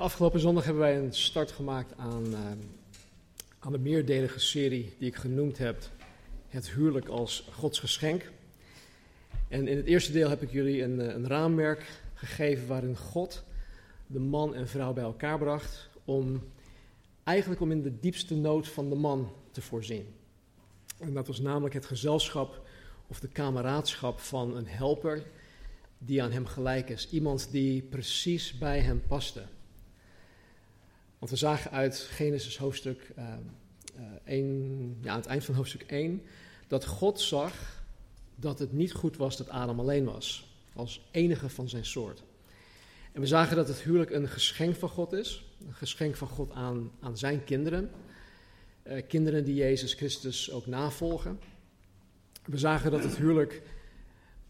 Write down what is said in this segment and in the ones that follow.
Afgelopen zondag hebben wij een start gemaakt aan, uh, aan de meerdelige serie die ik genoemd heb: Het huwelijk als Gods geschenk. En in het eerste deel heb ik jullie een, een raamwerk gegeven waarin God de man en vrouw bij elkaar bracht om eigenlijk om in de diepste nood van de man te voorzien. En dat was namelijk het gezelschap of de kameraadschap van een helper die aan hem gelijk is. Iemand die precies bij hem paste. Want we zagen uit Genesis hoofdstuk uh, uh, 1, ja, aan het eind van hoofdstuk 1, dat God zag dat het niet goed was dat Adam alleen was, als enige van zijn soort. En we zagen dat het huwelijk een geschenk van God is, een geschenk van God aan, aan zijn kinderen, uh, kinderen die Jezus Christus ook navolgen. We zagen dat het huwelijk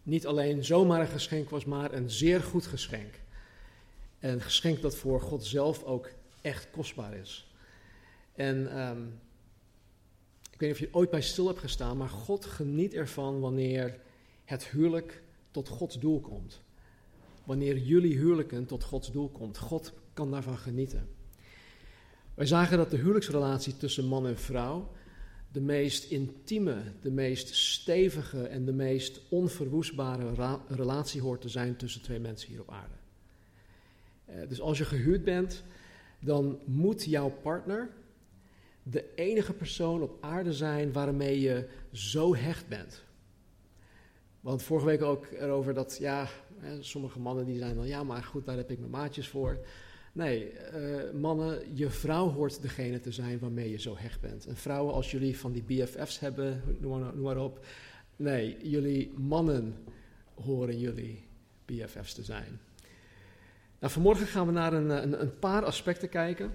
niet alleen zomaar een geschenk was, maar een zeer goed geschenk. Een geschenk dat voor God zelf ook echt kostbaar is. En um, ik weet niet of je ooit bij stil hebt gestaan, maar God geniet ervan wanneer het huwelijk tot Gods doel komt. Wanneer jullie huwelijken tot Gods doel komt. God kan daarvan genieten. Wij zagen dat de huwelijksrelatie tussen man en vrouw de meest intieme, de meest stevige en de meest onverwoestbare relatie hoort te zijn tussen twee mensen hier op aarde. Uh, dus als je gehuwd bent, dan moet jouw partner de enige persoon op aarde zijn waarmee je zo hecht bent. Want vorige week ook erover dat, ja, sommige mannen die zijn dan, ja, maar goed, daar heb ik mijn maatjes voor. Nee, uh, mannen, je vrouw hoort degene te zijn waarmee je zo hecht bent. En vrouwen, als jullie van die BFF's hebben, noem maar, noem maar op. Nee, jullie mannen horen jullie BFF's te zijn. Nou, vanmorgen gaan we naar een, een, een paar aspecten kijken.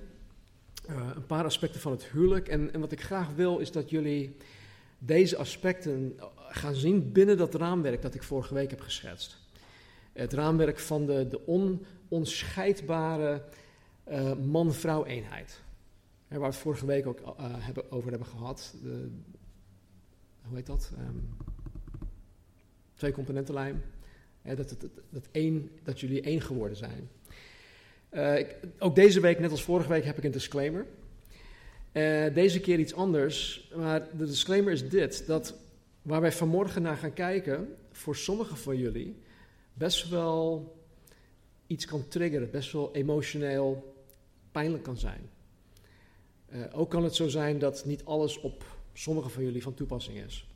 Uh, een paar aspecten van het huwelijk. En, en wat ik graag wil is dat jullie deze aspecten gaan zien binnen dat raamwerk dat ik vorige week heb geschetst. Het raamwerk van de, de on, onscheidbare man-vrouw eenheid. waar we het vorige week ook hebben, over hebben gehad. De, hoe heet dat? Um, twee componentenlijm. Dat, dat, dat, één, dat jullie één geworden zijn. Ik, ook deze week, net als vorige week, heb ik een disclaimer. Uh, deze keer iets anders, maar de disclaimer is dit: dat waar wij vanmorgen naar gaan kijken, voor sommigen van jullie best wel iets kan triggeren, best wel emotioneel pijnlijk kan zijn. Uh, ook kan het zo zijn dat niet alles op sommigen van jullie van toepassing is.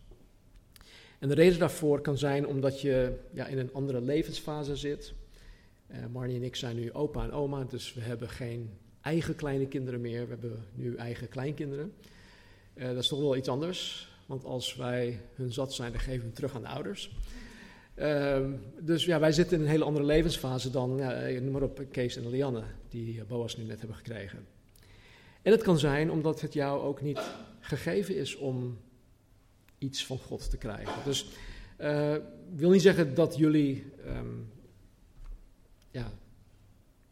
En de reden daarvoor kan zijn omdat je ja, in een andere levensfase zit. Uh, Marnie en ik zijn nu opa en oma, dus we hebben geen eigen kleine kinderen meer. We hebben nu eigen kleinkinderen. Uh, dat is toch wel iets anders, want als wij hun zat zijn, dan geven we hem terug aan de ouders. Uh, dus ja, wij zitten in een hele andere levensfase dan, ja, noem maar op, Kees en Lianne, die Boas nu net hebben gekregen. En het kan zijn omdat het jou ook niet gegeven is om iets van God te krijgen. Dus uh, wil niet zeggen dat jullie um, ja,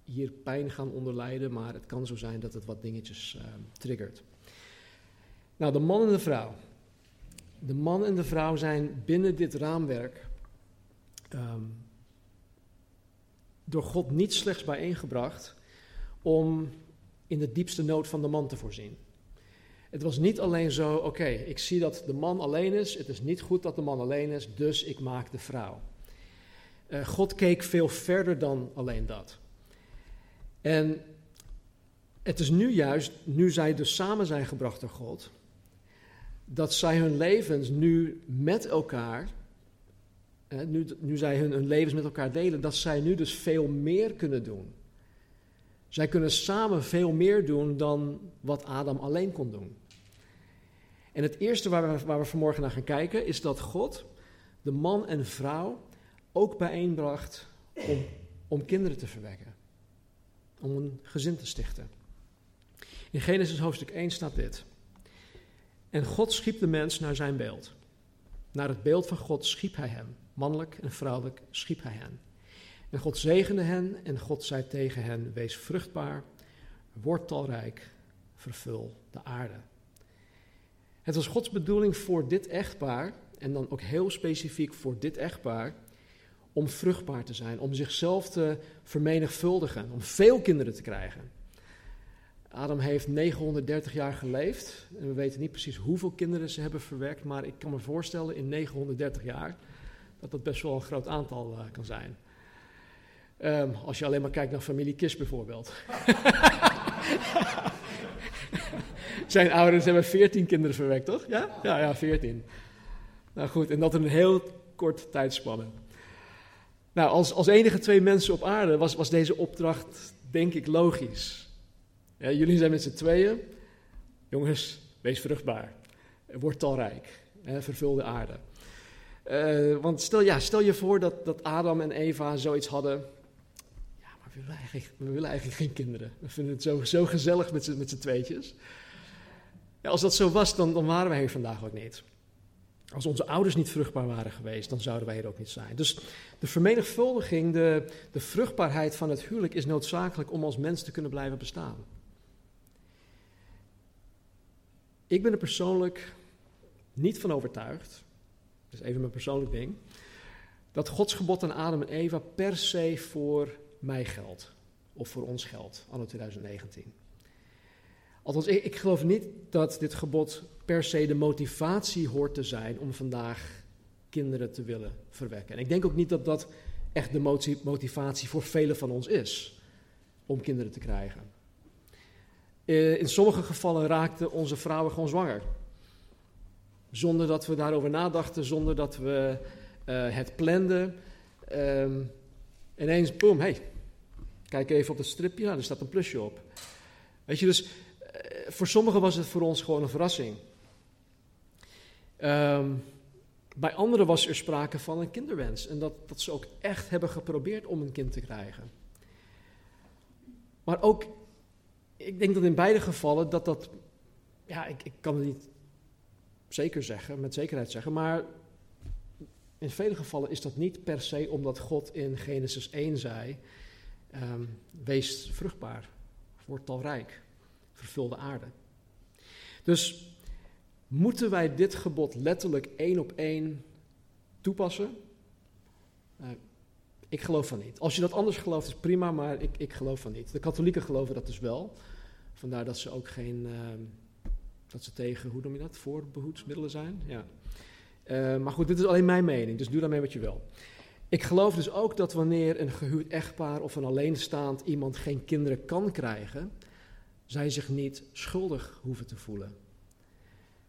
hier pijn gaan onderlijden, maar het kan zo zijn dat het wat dingetjes uh, triggert. Nou, de man en de vrouw. De man en de vrouw zijn binnen dit raamwerk um, door God niet slechts bijeengebracht om in de diepste nood van de man te voorzien. Het was niet alleen zo, oké, ik zie dat de man alleen is, het is niet goed dat de man alleen is, dus ik maak de vrouw. Uh, God keek veel verder dan alleen dat. En het is nu juist, nu zij dus samen zijn gebracht door God, dat zij hun levens nu met elkaar, eh, nu, nu zij hun levens met elkaar delen, dat zij nu dus veel meer kunnen doen. Zij kunnen samen veel meer doen dan wat Adam alleen kon doen. En het eerste waar we, waar we vanmorgen naar gaan kijken is dat God de man en vrouw ook bijeenbracht om, om kinderen te verwekken. Om een gezin te stichten. In Genesis hoofdstuk 1 staat dit. En God schiep de mens naar zijn beeld. Naar het beeld van God schiep hij hem. Mannelijk en vrouwelijk schiep hij hen. En God zegende hen en God zei tegen hen: Wees vruchtbaar, word talrijk, vervul de aarde. Het was Gods bedoeling voor dit echtpaar, en dan ook heel specifiek voor dit echtpaar, om vruchtbaar te zijn, om zichzelf te vermenigvuldigen, om veel kinderen te krijgen. Adam heeft 930 jaar geleefd. En we weten niet precies hoeveel kinderen ze hebben verwerkt. Maar ik kan me voorstellen in 930 jaar dat dat best wel een groot aantal uh, kan zijn. Um, als je alleen maar kijkt naar familie Kis bijvoorbeeld. Zijn ouders hebben 14 kinderen verwerkt, toch? Ja? Ja, ja, 14. Nou goed, en dat in een heel kort tijdspanne. Nou, als, als enige twee mensen op aarde was, was deze opdracht, denk ik, logisch. Ja, jullie zijn met z'n tweeën. Jongens, wees vruchtbaar. Word talrijk. Hè, vervul de aarde. Uh, want stel, ja, stel je voor dat, dat Adam en Eva zoiets hadden. We willen eigenlijk, willen eigenlijk geen kinderen. We vinden het zo, zo gezellig met z'n, met tweetjes. Ja, als dat zo was, dan, dan waren wij hier vandaag ook niet. Als onze ouders niet vruchtbaar waren geweest, dan zouden wij hier ook niet zijn. Dus de vermenigvuldiging, de, de vruchtbaarheid van het huwelijk is noodzakelijk om als mens te kunnen blijven bestaan. Ik ben er persoonlijk niet van overtuigd, dat is even mijn persoonlijk ding, dat Gods gebod aan Adam en Eva per se voor mij geldt. Of voor ons geldt, anno 2019. Althans, ik, ik geloof niet dat dit gebod per se de motivatie hoort te zijn om vandaag kinderen te willen verwekken. En ik denk ook niet dat dat echt de motivatie voor velen van ons is om kinderen te krijgen. Eh, in sommige gevallen raakten onze vrouwen gewoon zwanger. Zonder dat we daarover nadachten, zonder dat we uh, het planden. Um, ineens, boom, hey, kijk even op het stripje, nou, er staat een plusje op. Weet je, dus uh, voor sommigen was het voor ons gewoon een verrassing. Um, bij anderen was er sprake van een kinderwens en dat, dat ze ook echt hebben geprobeerd om een kind te krijgen. Maar ook ik denk dat in beide gevallen dat dat, ja, ik, ik kan het niet zeker zeggen, met zekerheid zeggen, maar in vele gevallen is dat niet per se omdat God in Genesis 1 zei, um, wees vruchtbaar, word talrijk, vervul de aarde. Dus moeten wij dit gebod letterlijk één op één toepassen? Uh, ik geloof van niet. Als je dat anders gelooft is prima, maar ik, ik geloof van niet. De katholieken geloven dat dus wel. Vandaar dat ze ook geen, uh, dat ze tegen, hoe noem je dat, voorbehoedsmiddelen zijn. Ja. Uh, maar goed, dit is alleen mijn mening, dus doe daarmee wat je wil. Ik geloof dus ook dat wanneer een gehuwd echtpaar of een alleenstaand iemand geen kinderen kan krijgen, zij zich niet schuldig hoeven te voelen.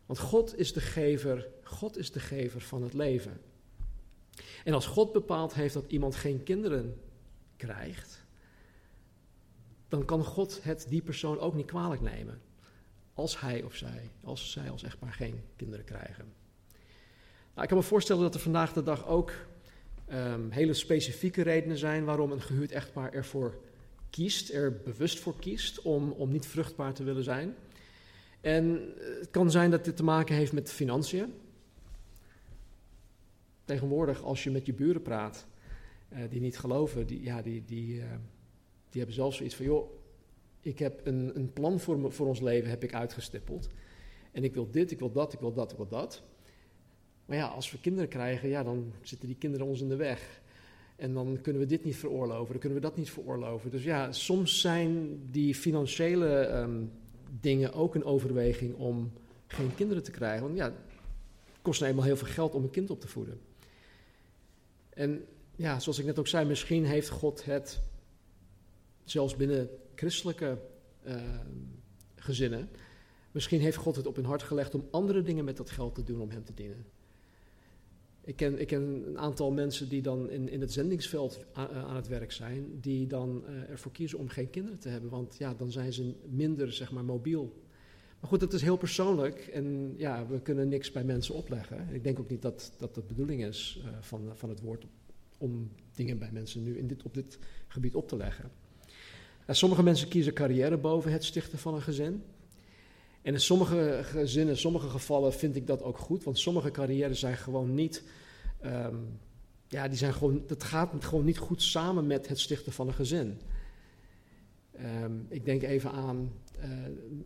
Want God is de gever, God is de gever van het leven. En als God bepaald heeft dat iemand geen kinderen krijgt, dan kan God het die persoon ook niet kwalijk nemen. Als hij of zij, als zij als echtpaar geen kinderen krijgen. Nou, ik kan me voorstellen dat er vandaag de dag ook um, hele specifieke redenen zijn waarom een gehuurd echtpaar ervoor kiest, er bewust voor kiest om, om niet vruchtbaar te willen zijn. En het kan zijn dat dit te maken heeft met financiën. Tegenwoordig, als je met je buren praat, uh, die niet geloven, die, ja, die, die, uh, die hebben zelfs zoiets van, joh, ik heb een, een plan voor, voor ons leven heb ik uitgestippeld. En ik wil dit, ik wil dat, ik wil dat, ik wil dat. Maar ja, als we kinderen krijgen, ja, dan zitten die kinderen ons in de weg. En dan kunnen we dit niet veroorloven, dan kunnen we dat niet veroorloven. Dus ja, soms zijn die financiële um, dingen ook een overweging om geen kinderen te krijgen. Want ja, het kost nou eenmaal heel veel geld om een kind op te voeden. En ja, zoals ik net ook zei, misschien heeft God het zelfs binnen christelijke uh, gezinnen, misschien heeft God het op hun hart gelegd om andere dingen met dat geld te doen om hem te dienen. Ik ken, ik ken een aantal mensen die dan in, in het zendingsveld aan, aan het werk zijn, die dan uh, ervoor kiezen om geen kinderen te hebben, want ja, dan zijn ze minder, zeg maar, mobiel. Maar goed, dat is heel persoonlijk en ja, we kunnen niks bij mensen opleggen. Ik denk ook niet dat dat de bedoeling is uh, van, van het woord om dingen bij mensen nu in dit, op dit gebied op te leggen. Sommige mensen kiezen carrière boven het stichten van een gezin. En in sommige gezinnen, in sommige gevallen vind ik dat ook goed, want sommige carrières zijn gewoon niet, ehm, ja, die zijn gewoon, dat gaat gewoon niet goed samen met het stichten van een gezin. Ehm, ik denk even aan uh,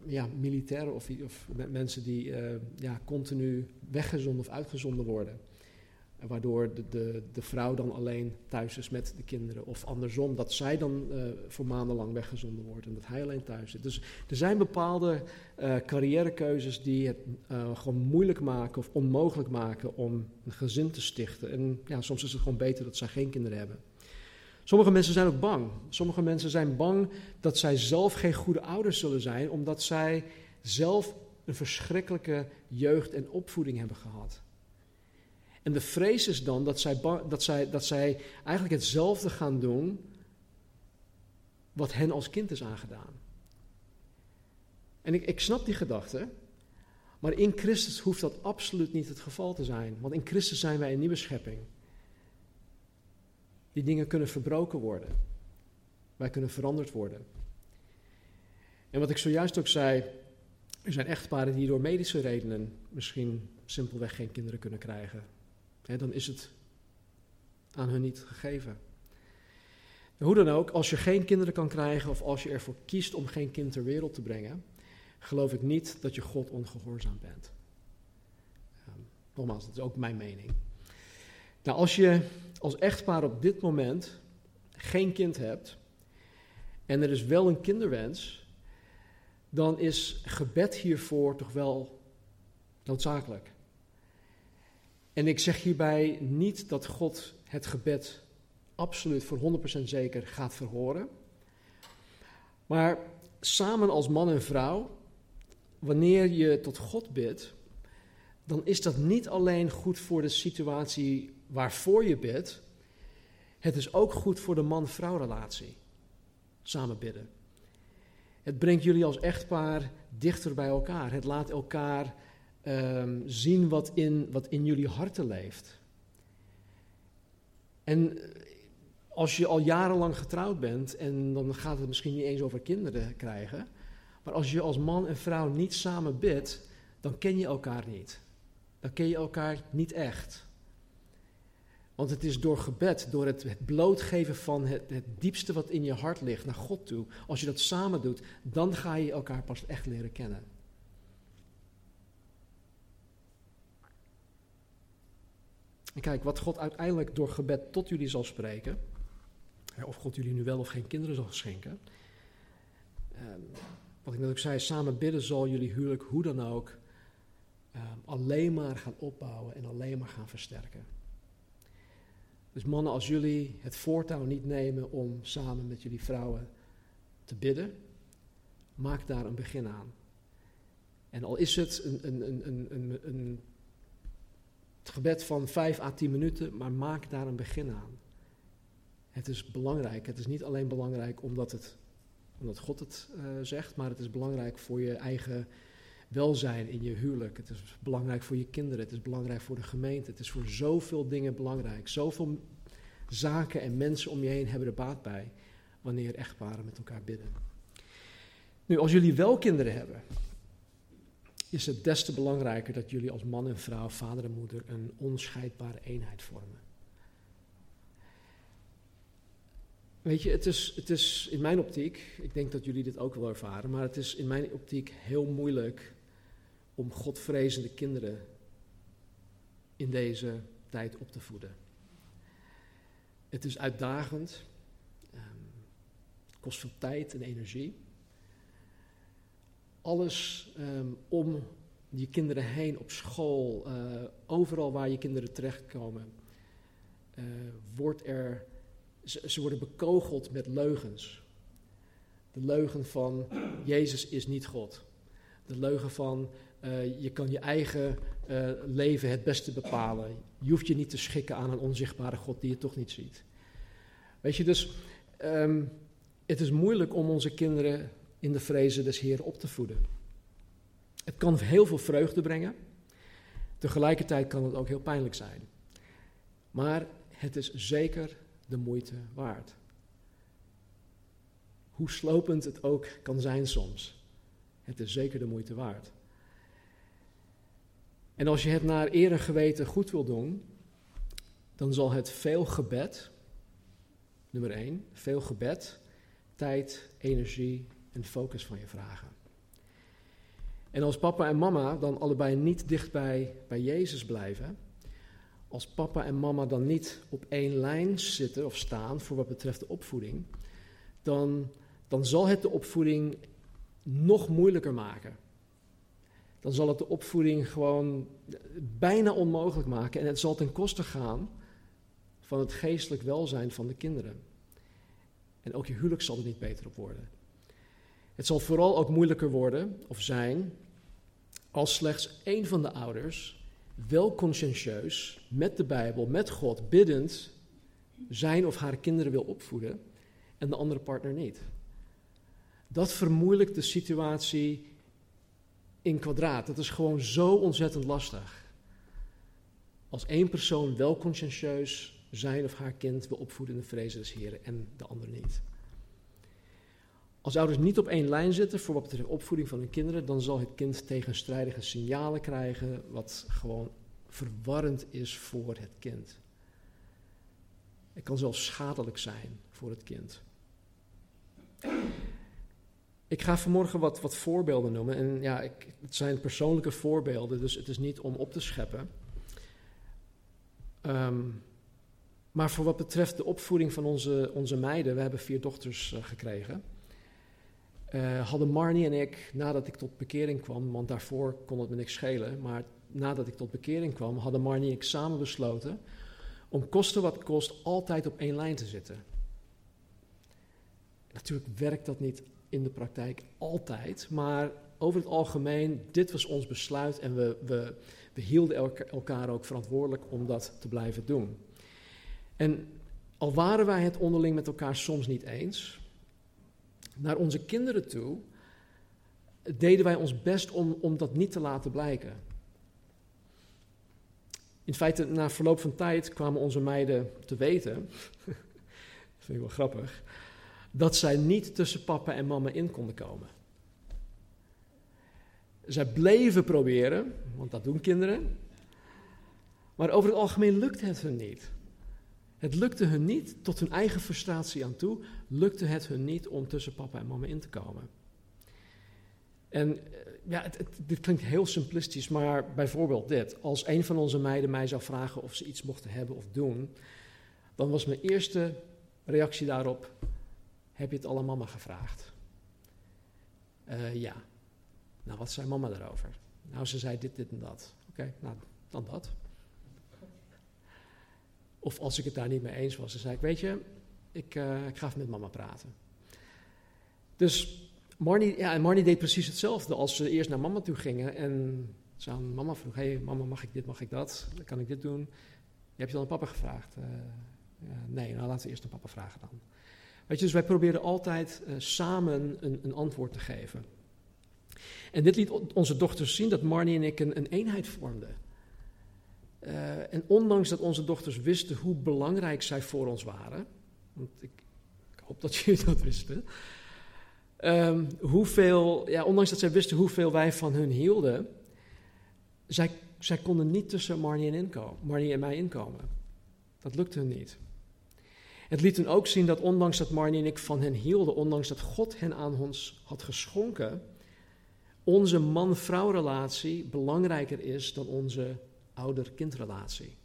ja, militairen of, of mensen die uh, ja, continu weggezonden of uitgezonden worden. Waardoor de, de, de, vrouw dan alleen thuis is met de kinderen. Of andersom, dat zij dan uh, voor maandenlang weggezonden wordt en dat hij alleen thuis zit. Dus er zijn bepaalde uh, carrièrekeuzes die het uh, gewoon moeilijk maken of onmogelijk maken om een gezin te stichten. En ja, soms is het gewoon beter dat zij geen kinderen hebben. Sommige mensen zijn ook bang. Sommige mensen zijn bang dat zij zelf geen goede ouders zullen zijn, omdat zij zelf een verschrikkelijke jeugd en opvoeding hebben gehad. En de vrees is dan dat zij, dat zij, dat zij eigenlijk hetzelfde gaan doen wat hen als kind is aangedaan. En ik, ik snap die gedachte, maar in Christus hoeft dat absoluut niet het geval te zijn. Want in Christus zijn wij een nieuwe schepping. Die dingen kunnen verbroken worden. Wij kunnen veranderd worden. En wat ik zojuist ook zei, er zijn echtparen die door medische redenen misschien simpelweg geen kinderen kunnen krijgen dan is het aan hun niet gegeven. Hoe dan ook, als je geen kinderen kan krijgen of als je ervoor kiest om geen kind ter wereld te brengen, geloof ik niet dat je God ongehoorzaam bent. Um, nogmaals, dat is ook mijn mening. Nou, als je als echtpaar op dit moment geen kind hebt en er is wel een kinderwens, dan is gebed hiervoor toch wel noodzakelijk. En ik zeg hierbij niet dat God het gebed absoluut voor 100% zeker gaat verhoren. Maar samen als man en vrouw, wanneer je tot God bidt, dan is dat niet alleen goed voor de situatie waarvoor je bidt, het is ook goed voor de man-vrouw relatie. Samen bidden. Het brengt jullie als echtpaar dichter bij elkaar. Het laat elkaar um, zien wat in, wat in jullie harten leeft. En als je al jarenlang getrouwd bent, en dan gaat het misschien niet eens over kinderen krijgen, maar als je als man en vrouw niet samen bidt, dan ken je elkaar niet. Dan ken je elkaar niet echt. Want het is door gebed, door het, het blootgeven van het, het, diepste wat in je hart ligt naar God toe. Als je dat samen doet, dan ga je elkaar pas echt leren kennen. En kijk, wat God uiteindelijk door gebed tot jullie zal spreken, of God jullie nu wel of geen kinderen zal schenken. Ehm, wat ik net ook zei, samen bidden zal jullie huwelijk hoe dan ook ehm, alleen maar gaan opbouwen en alleen maar gaan versterken. Dus mannen, als jullie het voortouw niet nemen om samen met jullie vrouwen te bidden, maak daar een begin aan. En al is het een, een, een, een, een het gebed van 5 à 10 minuten, maar maak daar een begin aan. Het is belangrijk. Het is niet alleen belangrijk omdat, het, omdat God het uh, zegt, maar het is belangrijk voor je eigen welzijn in je huwelijk. Het is belangrijk voor je kinderen. Het is belangrijk voor de gemeente. Het is voor zoveel dingen belangrijk. Zoveel zaken en mensen om je heen hebben er baat bij wanneer echtparen met elkaar bidden. Nu, als jullie wel kinderen hebben, is het des te belangrijker dat jullie als man en vrouw, vader en moeder, een onscheidbare eenheid vormen. Weet je, het is, het is in mijn optiek, ik denk dat jullie dit ook wel ervaren, maar het is in mijn optiek heel moeilijk om Godvrezende kinderen in deze tijd op te voeden. Het is uitdagend, um, kost veel tijd en energie alles um, om je kinderen heen op school, uh, overal waar je kinderen terechtkomen, uh, wordt er, ze, worden bekogeld met leugens. De leugen van Jezus is niet God. De leugen van uh, je kan je eigen leven het beste bepalen. Je hoeft je niet te schikken aan een onzichtbare God die je toch niet ziet. Weet je, dus um, het is moeilijk om onze kinderen in de vrezen des Heer op te voeden. Het kan heel veel vreugde brengen. Tegelijkertijd kan het ook heel pijnlijk zijn. Maar het is zeker de moeite waard. Hoe slopend het ook kan zijn soms. Het is zeker de moeite waard. En als je het naar eer en geweten goed wil doen, dan zal het veel gebed, nummer één, veel gebed, tijd, energie en focus van je vragen. En als papa en mama dan allebei niet dichtbij bij Jezus blijven, als papa en mama dan niet op één lijn zitten of staan voor wat betreft de opvoeding, dan, dan zal het de opvoeding nog moeilijker maken. Dan zal het de opvoeding gewoon bijna onmogelijk maken en het zal ten koste gaan van het geestelijk welzijn van de kinderen. En ook je huwelijk zal er niet beter op worden. Het zal vooral ook moeilijker worden of zijn als slechts één van de ouders wel conscientieus met de Bijbel, met God, biddend zijn of haar kinderen wil opvoeden en de andere partner niet. Dat vermoeilijkt de situatie in kwadraat. Dat is gewoon zo ontzettend lastig. Als één persoon wel conscientieus zijn of haar kind wil opvoeden in de vrezen des Heren en de ander niet. Als ouders niet op één lijn zitten voor wat betreft opvoeding van hun kinderen, dan zal het kind tegenstrijdige signalen krijgen, wat gewoon verwarrend is voor het kind. Het kan zelfs schadelijk zijn voor het kind. Ik ga vanmorgen wat, wat voorbeelden noemen. En ja, ik, het zijn persoonlijke voorbeelden, dus het is niet om op te scheppen. Um, maar voor wat betreft de opvoeding van onze, onze meiden, we hebben vier dochters uh, gekregen. Uh, hadden Marnie en ik, nadat ik tot bekering kwam, want daarvoor kon het me niks schelen, maar nadat ik tot bekering kwam, hadden Marnie en ik samen besloten om kosten wat kost altijd op één lijn te zitten. Natuurlijk werkt dat niet in de praktijk altijd, maar over het algemeen, dit was ons besluit en we, we, we hielden elkaar ook verantwoordelijk om dat te blijven doen. En al waren wij het onderling met elkaar soms niet eens, naar onze kinderen toe deden wij ons best om, om dat niet te laten blijken. In feite, na verloop van tijd kwamen onze meiden te weten, dat vind ik wel grappig, dat zij niet tussen papa en mama in konden komen. Zij bleven proberen, want dat doen kinderen, maar over het algemeen lukt het hun niet. Het lukte hun niet, tot hun eigen frustratie aan toe, lukte het hun niet om tussen papa en mama in te komen. En eh, ja, het, dit klinkt heel simplistisch, maar bijvoorbeeld dit. Als een van onze meiden mij zou vragen of ze iets mochten hebben of doen, dan was mijn eerste reactie daarop: Heb je het alle mama gevraagd? Uh, ja. Nou, wat zei mama daarover? Nou, ze zei dit, dit en dat. Oké, nou, dan dat. Of als ik het daar niet mee eens was, dan zei ik, weet je, ik, uh, ik ga even met mama praten. Dus Marnie, ja, en Marnie deed precies hetzelfde als ze eerst naar mama toe gingen en ze aan mama vroeg, hé hey, mama, mag ik dit, mag ik dat? Kan ik dit doen? Heb je dan aan papa gevraagd? Uh, nee, nou laten we eerst aan papa vragen dan. Weet je, dus wij probeerden altijd uh, samen een, een, antwoord te geven. En dit liet onze dochters zien dat Marnie en ik een, een eenheid vormden. Uh, en ondanks dat onze dochters wisten hoe belangrijk zij voor ons waren, want ik, ik hoop dat jullie dat wisten, um, hoeveel, ja, ondanks dat zij wisten hoeveel wij van hun hielden, zij, zij konden niet tussen Marnie en, Marnie en mij inkomen. Dat lukte hun niet. Het liet hun ook zien dat ondanks dat Marnie en ik van hen hielden, ondanks dat God hen aan ons had geschonken, onze man-vrouw relatie belangrijker is dan onze ouder-kindrelatie.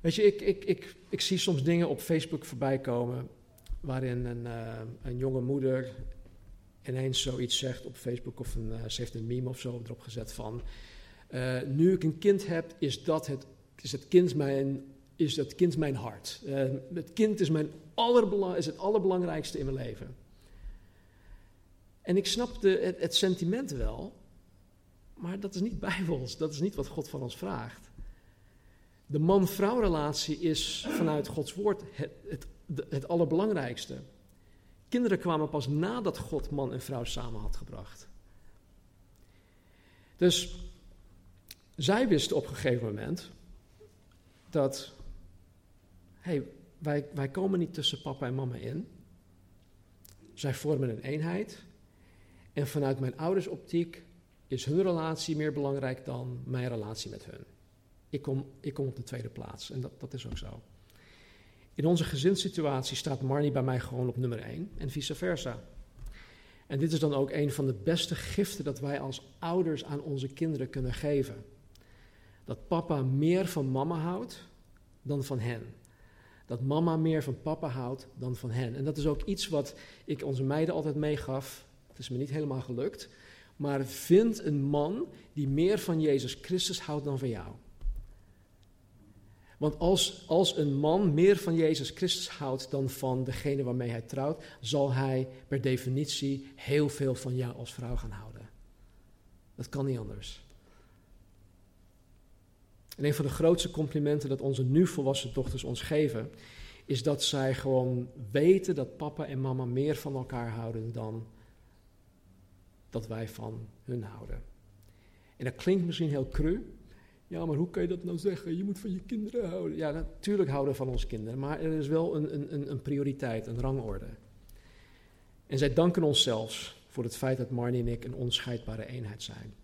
Weet je, ik, ik, ik, ik zie soms dingen op Facebook voorbij komen waarin een, uh, een jonge moeder ineens zoiets zegt op Facebook of uh, ze heeft een meme of zo erop gezet van uh, nu ik een kind heb, is dat het, is het kind mijn, is het kind mijn hart. het kind is, mijn allerbelang, is het allerbelangrijkste in mijn leven. En ik snap de, het, het sentiment wel, maar dat is niet bijbels, dat is niet wat God van ons vraagt. De man-vrouw relatie is vanuit Gods woord het, het, het allerbelangrijkste. Kinderen kwamen pas nadat God man en vrouw samen had gebracht. Dus zij wisten op een gegeven moment dat, hey, wij, wij komen niet tussen papa en mama in. Zij vormen een eenheid. En vanuit mijn ouders optiek is hun relatie meer belangrijk dan mijn relatie met hun. Ik kom, ik kom op de tweede plaats en dat, dat is ook zo. In onze gezinssituatie staat Marnie bij mij gewoon op nummer 1 en vice versa. En dit is dan ook een van de beste giften dat wij als ouders aan onze kinderen kunnen geven. Dat papa meer van mama houdt dan van hen. Dat mama meer van papa houdt dan van hen. En dat is ook iets wat ik onze meiden altijd meegaf. Het is me niet helemaal gelukt. Maar vind een man die meer van Jezus Christus houdt dan van jou. Want als, als een man meer van Jezus Christus houdt dan van degene waarmee hij trouwt, zal hij per definitie heel veel van jou als vrouw gaan houden. Dat kan niet anders. En een van de grootste complimenten dat onze nu volwassen dochters ons geven, is dat zij gewoon weten dat papa en mama meer van elkaar houden dan dat wij van hun houden. En dat klinkt misschien heel cru, ja, maar hoe kan je dat nou zeggen? Je moet van je kinderen houden. Ja, natuurlijk houden we van onze kinderen, maar er is wel een, een, een prioriteit, een rangorde. En zij danken ons zelfs voor het feit dat Marnie en ik een onscheidbare eenheid zijn.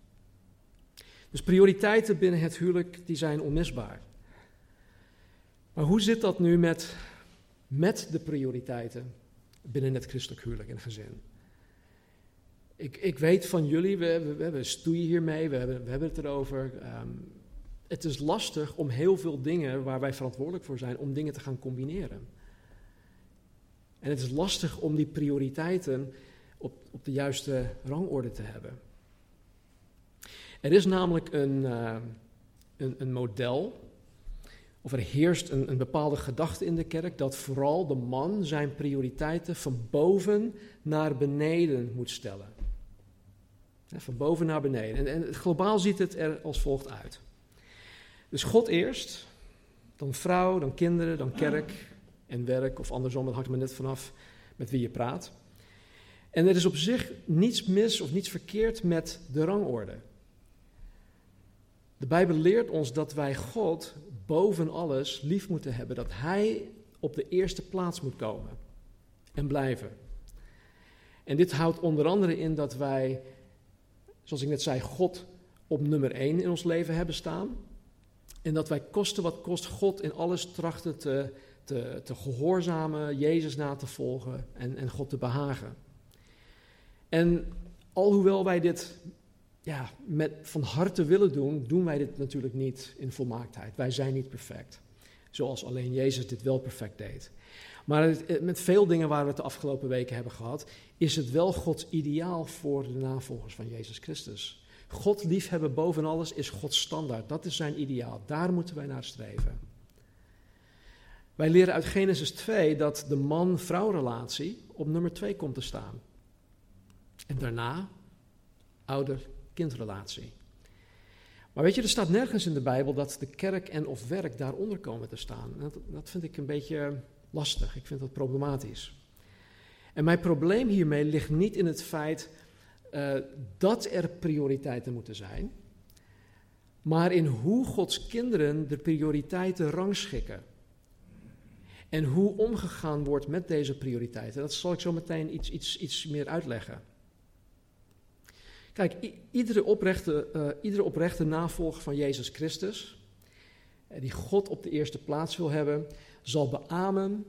Dus prioriteiten binnen het huwelijk, die zijn onmisbaar. Maar hoe zit dat nu met, met de prioriteiten binnen het christelijk huwelijk en gezin? Ik, ik weet van jullie, we, we, we stoeien hiermee, we hebben, we hebben het erover. Um, het is lastig om heel veel dingen waar wij verantwoordelijk voor zijn, om dingen te gaan combineren. En het is lastig om die prioriteiten op, op de juiste rangorde te hebben. Er is namelijk een, uh, een, een, model, of er heerst een, een bepaalde gedachte in de kerk, dat vooral de man zijn prioriteiten van boven naar beneden moet stellen. Van boven naar beneden. En, globaal ziet het er als volgt uit. Dus God eerst, dan vrouw, dan kinderen, dan kerk en werk, of andersom, dat hangt maar net vanaf met wie je praat. En er is op zich niets mis of niets verkeerd met de rangorde. De Bijbel leert ons dat wij God boven alles lief moeten hebben, dat Hij op de eerste plaats moet komen en blijven. En dit houdt onder andere in dat wij, zoals ik net zei, God op nummer 1 in ons leven hebben staan. En dat wij kosten wat kost God in alles trachten te, te, te gehoorzamen, Jezus na te volgen en, en God te behagen. En alhoewel wij dit ja, met van harte willen doen, doen wij dit natuurlijk niet in volmaaktheid. Wij zijn niet perfect. Zoals alleen Jezus dit wel perfect deed. Maar met veel dingen waar we het de afgelopen weken hebben gehad, is het wel Gods ideaal voor de navolgers van Jezus Christus. God liefhebben boven alles is Gods standaard. Dat is zijn ideaal. Daar moeten wij naar streven. Wij leren uit Genesis 2 dat de man-vrouw relatie op nummer 2 komt te staan. En daarna ouder-kindrelatie. Maar weet je, er staat nergens in de Bijbel dat de kerk en of werk daaronder komen te staan. Dat vind ik een beetje lastig. Ik vind dat problematisch. En mijn probleem hiermee ligt niet in het feit uh, dat er prioriteiten moeten zijn, maar in hoe Gods kinderen de prioriteiten rangschikken. En hoe omgegaan wordt met deze prioriteiten. Dat zal ik zo meteen iets, iets, iets meer uitleggen. Kijk, iedere oprechte, uh, iedere oprechte navolger van Jezus Christus, uh, die God op de eerste plaats wil hebben, zal beamen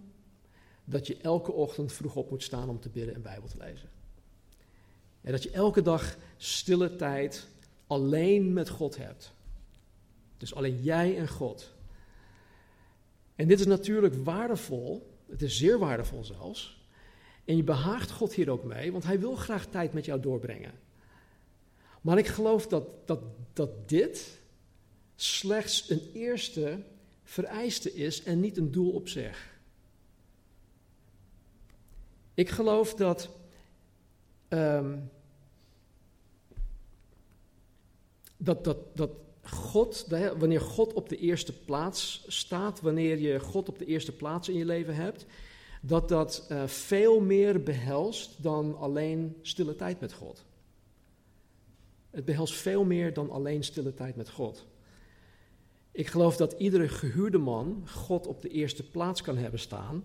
dat je elke ochtend vroeg op moet staan om te bidden en Bijbel te lezen. En dat je elke dag stille tijd alleen met God hebt. Dus alleen jij en God. En dit is natuurlijk waardevol. Het is zeer waardevol zelfs. En je behaagt God hier ook mee, want hij wil graag tijd met jou doorbrengen. Maar ik geloof dat, dat, dat dit slechts een eerste vereiste is en niet een doel op zich. Ik geloof dat um, dat, dat, dat God, wanneer God op de eerste plaats staat, wanneer je God op de eerste plaats in je leven hebt, dat dat uh, veel meer behelst dan alleen stille tijd met God. Het behelst veel meer dan alleen stille tijd met God. Ik geloof dat iedere gehuurde man God op de eerste plaats kan hebben staan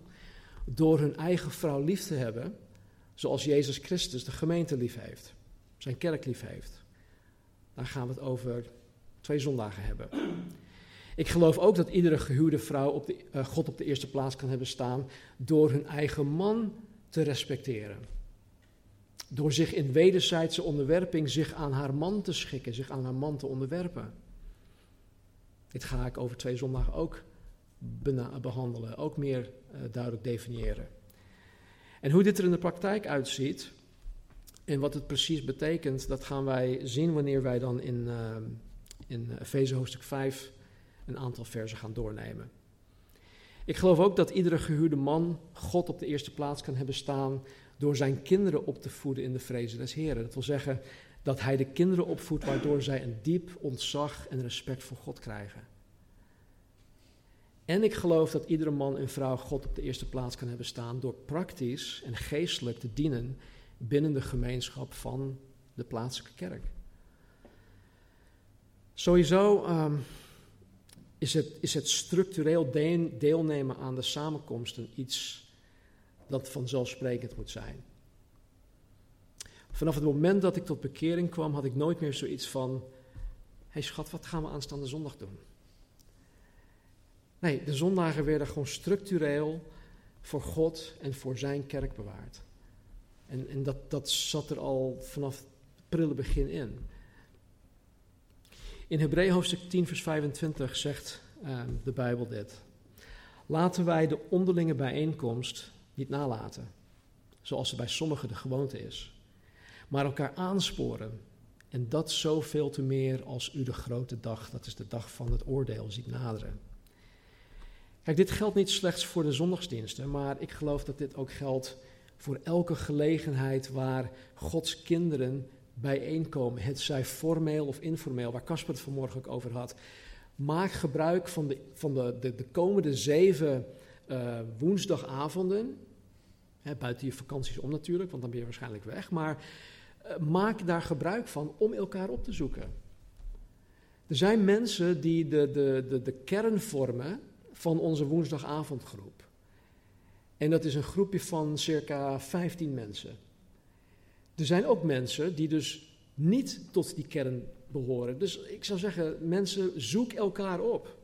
door hun eigen vrouw lief te hebben zoals Jezus Christus de gemeente lief heeft. zijn kerk lief heeft. Daar gaan we het over twee zondagen hebben. Ik geloof ook dat iedere gehuwde vrouw op de, uh, God op de eerste plaats kan hebben staan door hun eigen man te respecteren. Door zich in wederzijdse onderwerping zich aan haar man te schikken, zich aan haar man te onderwerpen. Dit ga ik over twee zondagen ook behandelen, ook meer uh, duidelijk definiëren. En hoe dit er in de praktijk uitziet en wat het precies betekent, dat gaan wij zien wanneer wij dan in, uh, in Efeze hoofdstuk 5 een aantal versen gaan doornemen. Ik geloof ook dat iedere gehuurde man God op de eerste plaats kan hebben staan door zijn kinderen op te voeden in de vrezen des Heren. Dat wil zeggen dat hij de kinderen opvoedt waardoor zij een diep ontzag en respect voor God krijgen. En ik geloof dat iedere man en vrouw God op de eerste plaats kan hebben staan door praktisch en geestelijk te dienen binnen de gemeenschap van de plaatselijke kerk. Sowieso um, is, het, is het structureel deelnemen aan de samenkomsten iets dat vanzelfsprekend moet zijn. Vanaf het moment dat ik tot bekering kwam, had ik nooit meer zoiets van: hey schat, wat gaan we aanstaande zondag doen? Nee, de zondagen werden gewoon structureel voor God en voor zijn kerk bewaard. En, en dat, dat zat er al vanaf het prille begin in. In Hebreeën hoofdstuk 10, vers 25 zegt uh, de Bijbel dit. Laten wij de onderlinge bijeenkomst niet nalaten, zoals er bij sommigen de gewoonte is, maar elkaar aansporen. En dat zoveel te meer als u de grote dag, dat is de dag van het oordeel, ziet naderen. Kijk, dit geldt niet slechts voor de zondagsdiensten, maar ik geloof dat dit ook geldt voor elke gelegenheid waar Gods kinderen bijeenkomen. Het zij formeel of informeel, waar Casper het vanmorgen ook over had. Maak gebruik van de, van de, de, de komende zeven uh, woensdagavonden. Hè, buiten je vakanties om natuurlijk, want dan ben je waarschijnlijk weg. Maar maak daar gebruik van om elkaar op te zoeken. Er zijn mensen die de, de, de, de kern vormen van onze woensdagavondgroep. En dat is een groepje van circa 15 mensen. Er zijn ook mensen die dus niet tot die kern behoren. Dus ik zou zeggen, mensen, zoek elkaar op.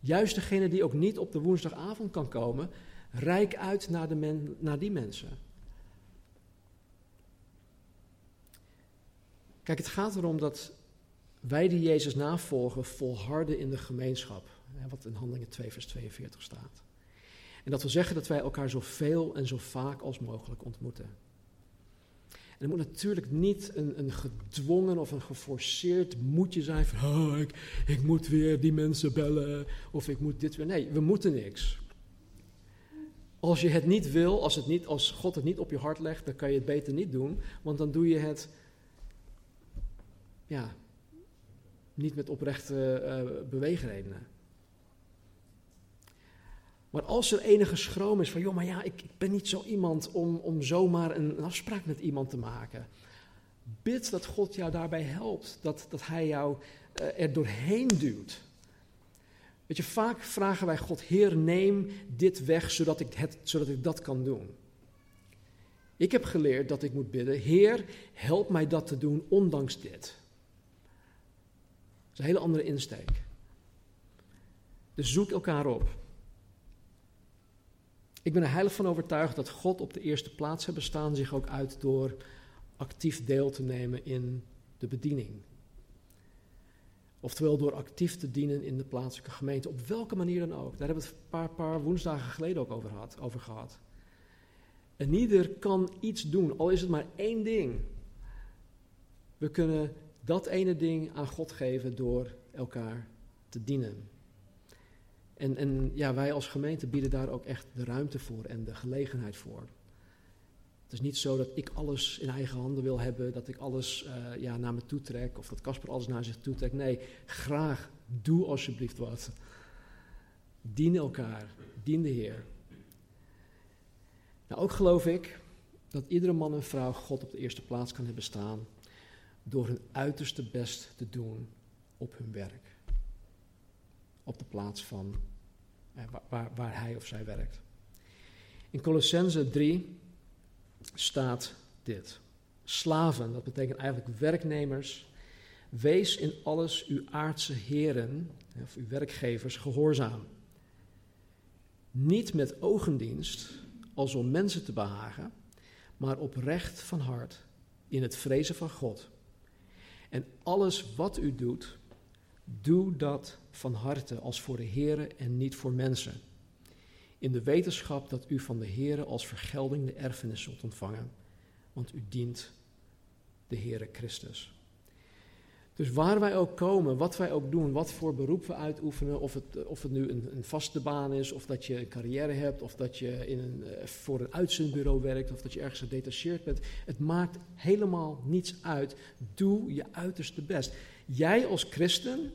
Juist degene die ook niet op de woensdagavond kan komen, rijk uit naar, de men, naar die mensen. Kijk, het gaat erom dat wij die Jezus navolgen volharden in de gemeenschap. Wat in Handelingen 2, vers 42 staat. En dat wil zeggen dat wij elkaar zoveel en zo vaak als mogelijk ontmoeten. En het moet natuurlijk niet een, een gedwongen of een geforceerd moetje zijn van oh, ik, ik moet weer die mensen bellen of ik moet dit weer. Nee, we moeten niks. Als je het niet wil, als, het niet, als God het niet op je hart legt, dan kan je het beter niet doen, want dan doe je het ja, niet met oprechte uh, beweegredenen. Maar als er enige schroom is van, joh, maar ja, ik, ik ben niet zo iemand om, om zomaar een, afspraak met iemand te maken. Bid dat God jou daarbij helpt, dat, dat Hij jou uh, er doorheen duwt. Weet je, vaak vragen wij God, Heer, neem dit weg, zodat ik, het, zodat ik dat kan doen. Ik heb geleerd dat ik moet bidden, Heer, help mij dat te doen, ondanks dit. Dat is een hele andere insteek. Dus zoek elkaar op. Ik ben er heilig van overtuigd dat God op de eerste plaats heeft bestaan zich ook uit door actief deel te nemen in de bediening. Oftewel door actief te dienen in de plaatselijke gemeente, op welke manier dan ook. Daar hebben we het een paar, paar woensdagen geleden ook over, over gehad. En ieder kan iets doen, al is het maar één ding. We kunnen dat ene ding aan God geven door elkaar te dienen. En, en ja, wij als gemeente bieden daar ook echt de ruimte voor en de gelegenheid voor. Het is niet zo dat ik alles in eigen handen wil hebben, dat ik alles uh, ja, naar me toe trek of dat Casper alles naar zich toe trekt. Nee, graag, doe alsjeblieft wat. Dien elkaar, dien de Heer. Nou, ook geloof ik dat iedere man en vrouw God op de eerste plaats kan hebben staan door hun uiterste best te doen op hun werk. Op de plaats van waar, waar hij of zij werkt. In Colossense 3 staat dit. Slaven, dat betekent eigenlijk werknemers. Wees in alles uw aardse heren, of uw werkgevers, gehoorzaam. Niet met ogendienst, als om mensen te behagen, maar oprecht van hart, in het vrezen van God. En alles wat u doet, doe dat van harte als voor de Here en niet voor mensen. In de wetenschap dat u van de Here als vergelding de erfenis zult ontvangen, want u dient de Heere Christus. Dus waar wij ook komen, wat wij ook doen, wat voor beroep we uitoefenen, of het, of het nu een, een vaste baan is, of dat je een carrière hebt, of dat je in een, eh, voor een uitzendbureau werkt, of dat je ergens gedetacheerd bent, het maakt helemaal niets uit. Doe je uiterste best. Jij als christen,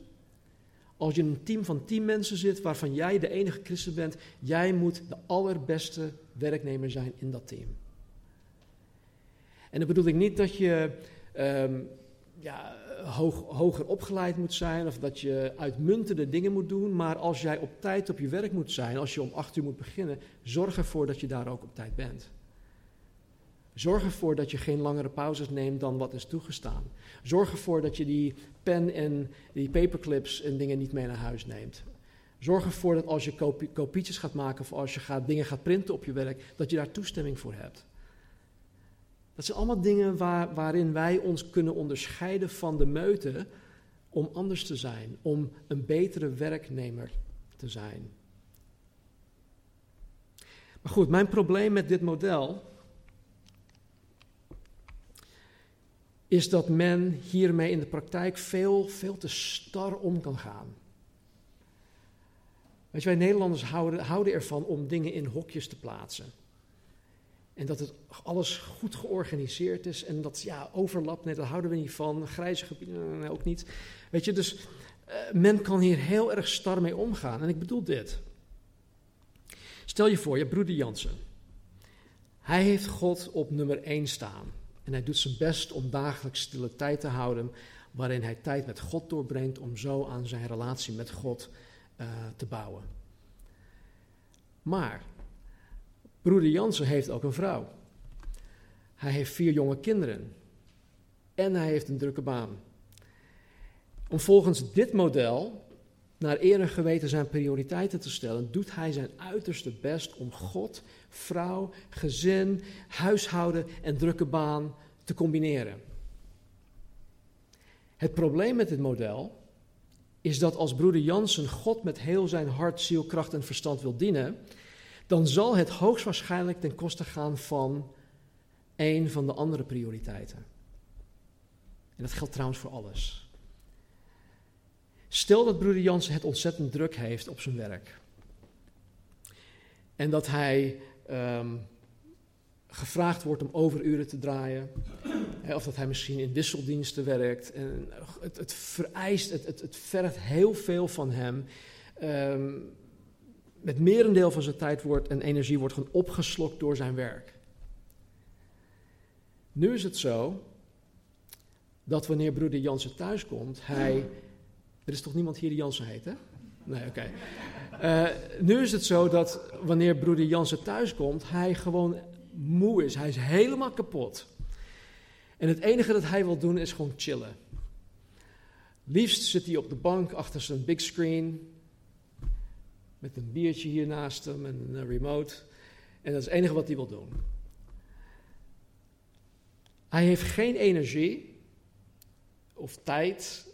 als je in een team van tien mensen zit waarvan jij de enige christen bent, jij moet de allerbeste werknemer zijn in dat team. En dan bedoel ik niet dat je ehm, ja, hoog, hoger opgeleid moet zijn of dat je uitmuntende dingen moet doen, maar als jij op tijd op je werk moet zijn, als je om acht uur moet beginnen, zorg ervoor dat je daar ook op tijd bent. Zorg ervoor dat je geen langere pauzes neemt dan wat is toegestaan. Zorg ervoor dat je die pen en die paperclips en dingen niet mee naar huis neemt. Zorg ervoor dat als je kopietjes gaat maken of als je gaat, dingen gaat printen op je werk, dat je daar toestemming voor hebt. Dat zijn allemaal dingen waar, waarin wij ons kunnen onderscheiden van de meute om anders te zijn, om een betere werknemer te zijn. Maar goed, mijn probleem met dit model is dat men hiermee in de praktijk veel, veel te star om kan gaan. Weet je, wij Nederlanders houden, houden ervan om dingen in hokjes te plaatsen. En dat het alles goed georganiseerd is en dat ja, overlap, nee, daar houden we niet van. Grijze gebieden, ook niet. Weet je, dus uh, men kan hier heel erg star mee omgaan. En ik bedoel dit. Stel je voor, je broeder Jansen. Hij heeft God op nummer 1 staan. En hij doet zijn best om dagelijks stille tijd te houden, waarin hij tijd met God doorbrengt om zo aan zijn relatie met God uh, te bouwen. Maar Broeder Jansen heeft ook een vrouw. Hij heeft vier jonge kinderen. En hij heeft een drukke baan. Om volgens dit model naar eer en geweten zijn prioriteiten te stellen, doet hij zijn uiterste best om God, vrouw, gezin, huishouden en drukke baan te combineren. Het probleem met dit model is dat als broeder Jansen God met heel zijn hart, ziel, kracht en verstand wil dienen, dan zal het hoogstwaarschijnlijk ten koste gaan van een van de andere prioriteiten. En dat geldt trouwens voor alles. Stel dat broeder Jansen het ontzettend druk heeft op zijn werk. En dat hij um, gevraagd wordt om overuren te draaien. Of dat hij misschien in wisseldiensten werkt. En het, het vereist, het, het, het vergt heel veel van hem. Um, met merendeel van zijn tijd wordt en energie wordt gewoon opgeslokt door zijn werk. Nu is het zo dat wanneer broeder Jansen thuiskomt, hij. Er is toch niemand hier die Jansen heet, hè? Nee, oké. Uh, nu is het zo dat wanneer broeder Jansen thuiskomt, hij gewoon moe is. Hij is helemaal kapot. En het enige dat hij wil doen is gewoon chillen. Liefst zit hij op de bank achter zijn big screen, met een biertje hier naast hem en een remote. En dat is het enige wat hij wil doen. Hij heeft geen energie of tijd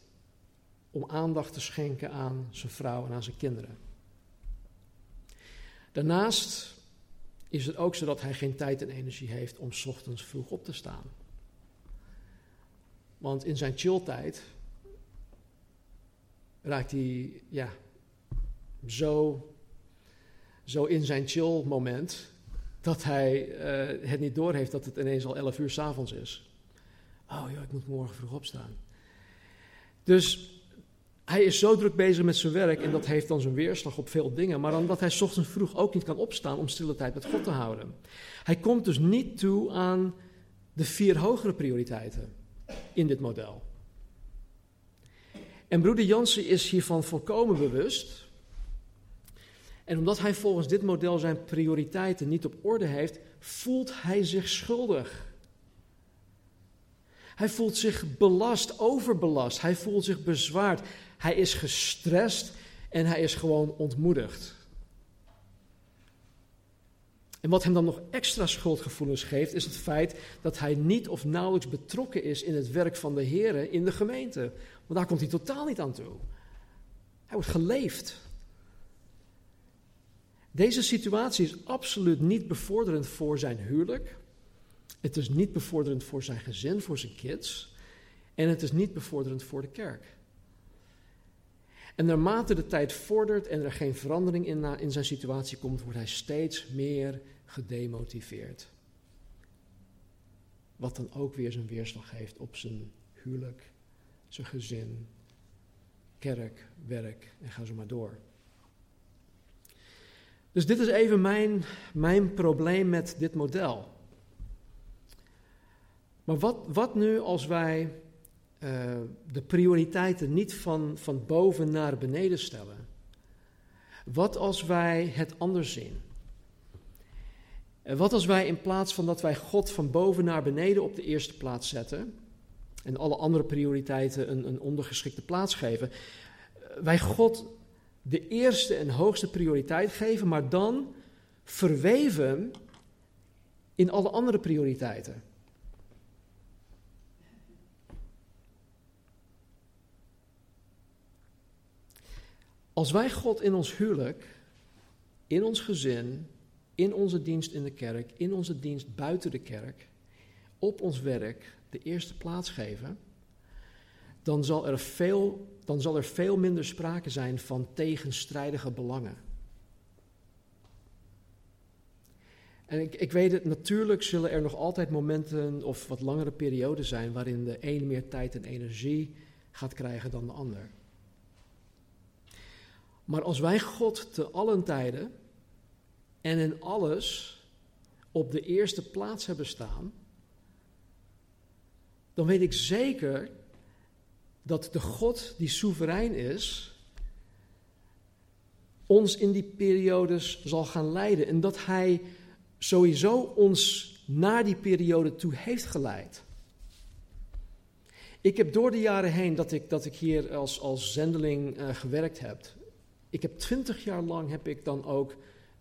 om aandacht te schenken aan zijn vrouw en aan zijn kinderen. Daarnaast is het ook zo dat hij geen tijd en energie heeft om ochtends vroeg op te staan. Want in zijn chilltijd raakt hij ja, zo, zo in zijn chill moment dat hij uh, het niet doorheeft dat het ineens al 11 uur s'avonds is. Oh ja, ik moet morgen vroeg opstaan. Dus hij is zo druk bezig met zijn werk en dat heeft dan zijn weerslag op veel dingen. Maar omdat hij ochtends vroeg ook niet kan opstaan om stille tijd met God te houden. Hij komt dus niet toe aan de vier hogere prioriteiten in dit model. En broeder Jansen is hiervan volkomen bewust. En omdat hij volgens dit model zijn prioriteiten niet op orde heeft, voelt hij zich schuldig. Hij voelt zich belast, overbelast. Hij voelt zich bezwaard. Hij is gestrest en hij is gewoon ontmoedigd. En wat hem dan nog extra schuldgevoelens geeft, is het feit dat hij niet of nauwelijks betrokken is in het werk van de Heer in de gemeente. Want daar komt hij totaal niet aan toe. Hij wordt geleefd. Deze situatie is absoluut niet bevorderend voor zijn huwelijk. Het is niet bevorderend voor zijn gezin, voor zijn kids. En het is niet bevorderend voor de kerk. En naarmate de tijd vordert en er geen verandering in, in zijn situatie komt, wordt hij steeds meer gedemotiveerd. Wat dan ook weer zijn weerslag heeft op zijn huwelijk, zijn gezin, kerk, werk en ga zo maar door. Dus dit is even mijn, mijn probleem met dit model. Maar wat, wat nu als wij uh, de prioriteiten niet van, van boven naar beneden stellen? Wat als wij het anders zien? En wat als wij in plaats van dat wij God van boven naar beneden op de eerste plaats zetten en alle andere prioriteiten een, een ondergeschikte plaats geven, wij God de eerste en hoogste prioriteit geven, maar dan verweven in alle andere prioriteiten. Als wij God in ons huwelijk, in ons gezin, in onze dienst in de kerk, in onze dienst buiten de kerk, op ons werk de eerste plaats geven, dan zal er veel, dan zal er veel minder sprake zijn van tegenstrijdige belangen. En ik, ik weet het, natuurlijk zullen er nog altijd momenten of wat langere perioden zijn waarin de een meer tijd en energie gaat krijgen dan de ander. Maar als wij God te allen tijden en in alles op de eerste plaats hebben staan, dan weet ik zeker dat de God die soeverein is, ons in die periodes zal gaan leiden. En dat Hij sowieso ons naar die periode toe heeft geleid. Ik heb door de jaren heen dat ik, dat ik hier als, als zendeling uh, gewerkt heb. Ik heb twintig jaar lang heb ik dan ook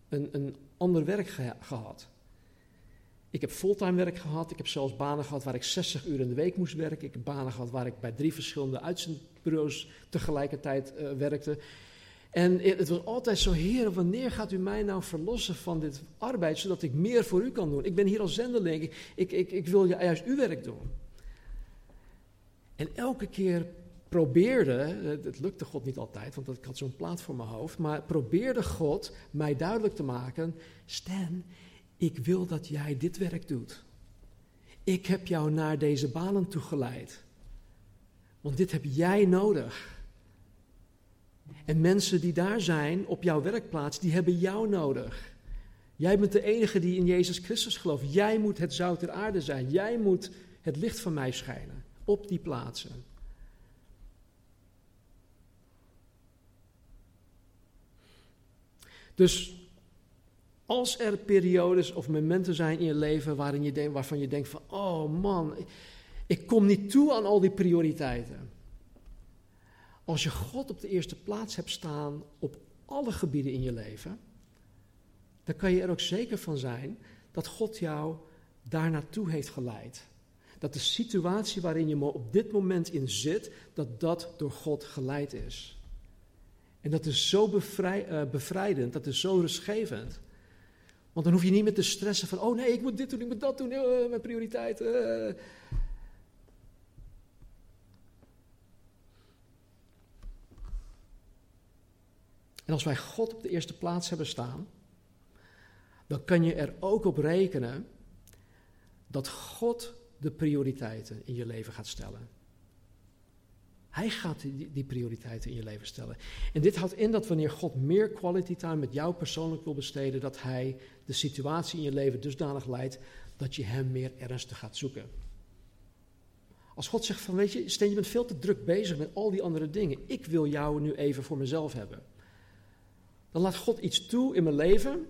een, een ander werk gehad. Ik heb fulltime werk gehad. Ik heb zelfs banen gehad waar ik 60 uur in de week moest werken. Ik heb banen gehad waar ik bij drie verschillende uitzendbureaus tegelijkertijd uh, werkte. En het was altijd zo, Heer, wanneer gaat u mij nou verlossen van dit arbeid, zodat ik meer voor u kan doen? Ik ben hier als zendeling, ik, ik, ik wil juist uw werk doen. En elke keer probeerde, het lukte God niet altijd, want ik had zo'n plaat voor mijn hoofd, maar probeerde God mij duidelijk te maken, Stan, ik wil dat jij dit werk doet. Ik heb jou naar deze banen toegeleid. Want dit heb jij nodig. En mensen die daar zijn op jouw werkplaats, die hebben jou nodig. Jij bent de enige die in Jezus Christus gelooft. Jij moet het zout der aarde zijn. Jij moet het licht van mij schijnen op die plaatsen. Dus als er periodes of momenten zijn in je leven waarin je waarvan je denkt van, oh man, ik kom niet toe aan al die prioriteiten. Als je God op de eerste plaats hebt staan op alle gebieden in je leven, dan kan je er ook zeker van zijn dat God jou daar naartoe heeft geleid. Dat de situatie waarin je op dit moment in zit, dat dat door God geleid is. En dat is zo uh, bevrijdend, dat is zo rustgevend. Want dan hoef je niet meer te stressen van, oh nee, ik moet dit doen, ik moet dat doen, uh, mijn prioriteit. Uh. En als wij God op de eerste plaats hebben staan, dan kan je er ook op rekenen dat God de prioriteiten in je leven gaat stellen. Hij gaat die, die, prioriteiten in je leven stellen. En dit houdt in dat wanneer God meer quality time met jou persoonlijk wil besteden, dat Hij de situatie in je leven dusdanig leidt dat je Hem meer ernstig gaat zoeken. Als God zegt van, weet je, Steen, je bent veel te druk bezig met al die andere dingen. Ik wil jou nu even voor mezelf hebben. Dan laat God iets toe in mijn leven,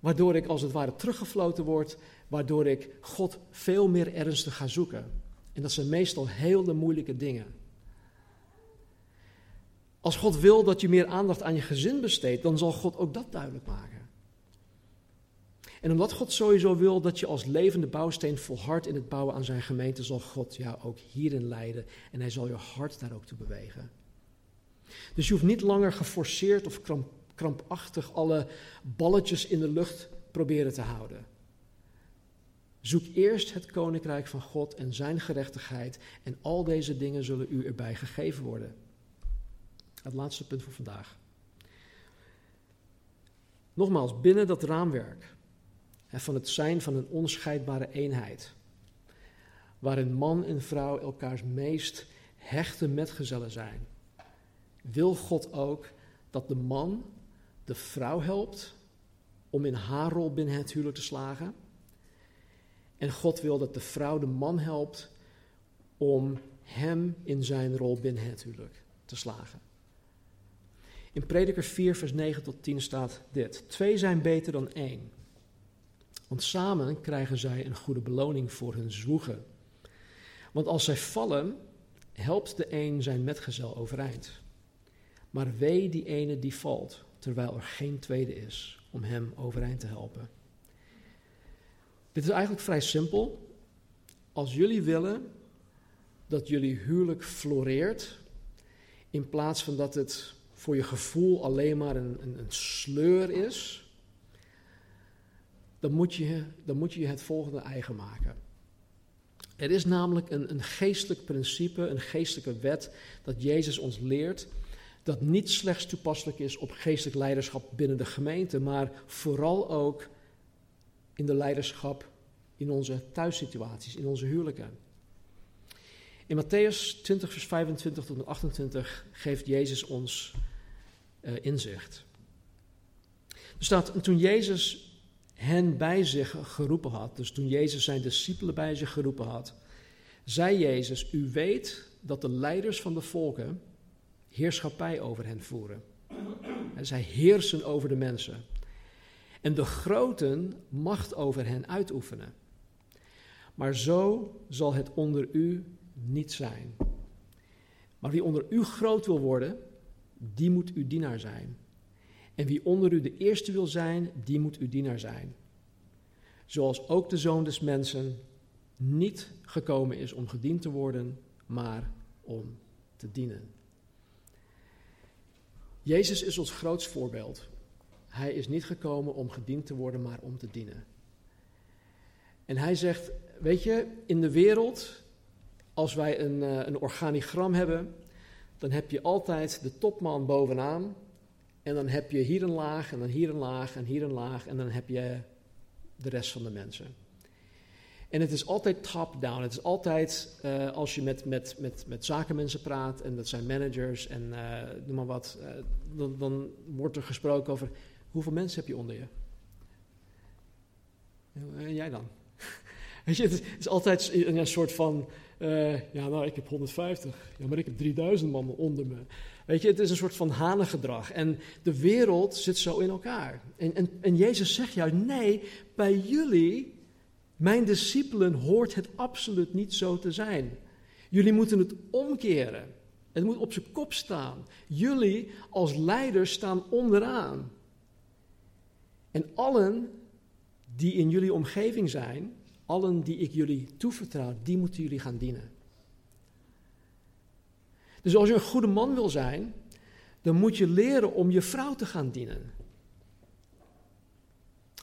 waardoor ik als het ware teruggefloten word, waardoor ik God veel meer ernstig ga zoeken. En dat zijn meestal hele moeilijke dingen. Als God wil dat je meer aandacht aan je gezin besteedt, dan zal God ook dat duidelijk maken. En omdat God sowieso wil dat je als levende bouwsteen volhardt in het bouwen aan zijn gemeente, zal God jou ook hierin leiden en hij zal je hart daar ook toe bewegen. Dus je hoeft niet langer geforceerd of kramp, krampachtig alle balletjes in de lucht proberen te houden. Zoek eerst het koninkrijk van God en zijn gerechtigheid en al deze dingen zullen u erbij gegeven worden. Het laatste punt voor vandaag. Nogmaals, binnen dat raamwerk van het zijn van een onscheidbare eenheid, waarin man en vrouw elkaars meest hechte metgezellen zijn, wil God ook dat de man de vrouw helpt om in haar rol binnen het huwelijk te slagen. En God wil dat de vrouw de man helpt om hem in zijn rol binnen het huwelijk te slagen. In Prediker 4, vers 9 tot 10 staat dit: Twee zijn beter dan één. Want samen krijgen zij een goede beloning voor hun zwoegen. Want als zij vallen, helpt de een zijn metgezel overeind. Maar wee die ene die valt, terwijl er geen tweede is om hem overeind te helpen. Dit is eigenlijk vrij simpel. Als jullie willen dat jullie huwelijk floreert, in plaats van dat het voor je gevoel alleen maar een, een, een sleur is, dan moet, je, dan moet je het volgende eigen maken. Er is namelijk een, een geestelijk principe, een geestelijke wet dat Jezus ons leert, dat niet slechts toepasselijk is op geestelijk leiderschap binnen de gemeente, maar vooral ook in de leiderschap in onze thuissituaties, in onze huwelijken. In Matthäus 20, vers 25 tot 28 geeft Jezus ons inzicht. Er staat, toen Jezus hen bij zich geroepen had, dus toen Jezus zijn discipelen bij zich geroepen had, zei Jezus, u weet dat de leiders van de volken heerschappij over hen voeren. En zij heersen over de mensen. En de groten macht over hen uitoefenen. Maar zo zal het onder u niet zijn. Maar wie onder u groot wil worden, die moet uw dienaar zijn. En wie onder u de eerste wil zijn, die moet uw dienaar zijn. Zoals ook de zoon des mensen niet gekomen is om gediend te worden, maar om te dienen. Jezus is ons grootst voorbeeld. Hij is niet gekomen om gediend te worden, maar om te dienen. En hij zegt, weet je, in de wereld, als wij een, eh, een organigram hebben, dan heb je altijd de topman bovenaan. En dan heb je hier een laag, en dan hier een laag, en hier een laag, en dan heb je de rest van de mensen. En het is altijd top-down. Het is altijd, uh, als je met, met, met, met zakenmensen praat, en dat zijn managers en uh, noem maar wat, uh, dan, dan wordt er gesproken over hoeveel mensen heb je onder je? En jij dan? Weet je, het is altijd een, soort van, ja nou, ik heb 150, ja, maar ik heb 3000 man onder me. Weet je, het is een soort van hanengedrag. En de wereld zit zo in elkaar. En, en, en Jezus zegt juist, nee, bij jullie mijn discipelen hoort het absoluut niet zo te zijn. Jullie moeten het omkeren. Het moet op zijn kop staan. Jullie als leiders staan onderaan. En allen die in jullie omgeving zijn, allen die ik jullie toevertrouw, die moeten jullie gaan dienen. Dus als je een goede man wil zijn, dan moet je leren om je vrouw te gaan dienen.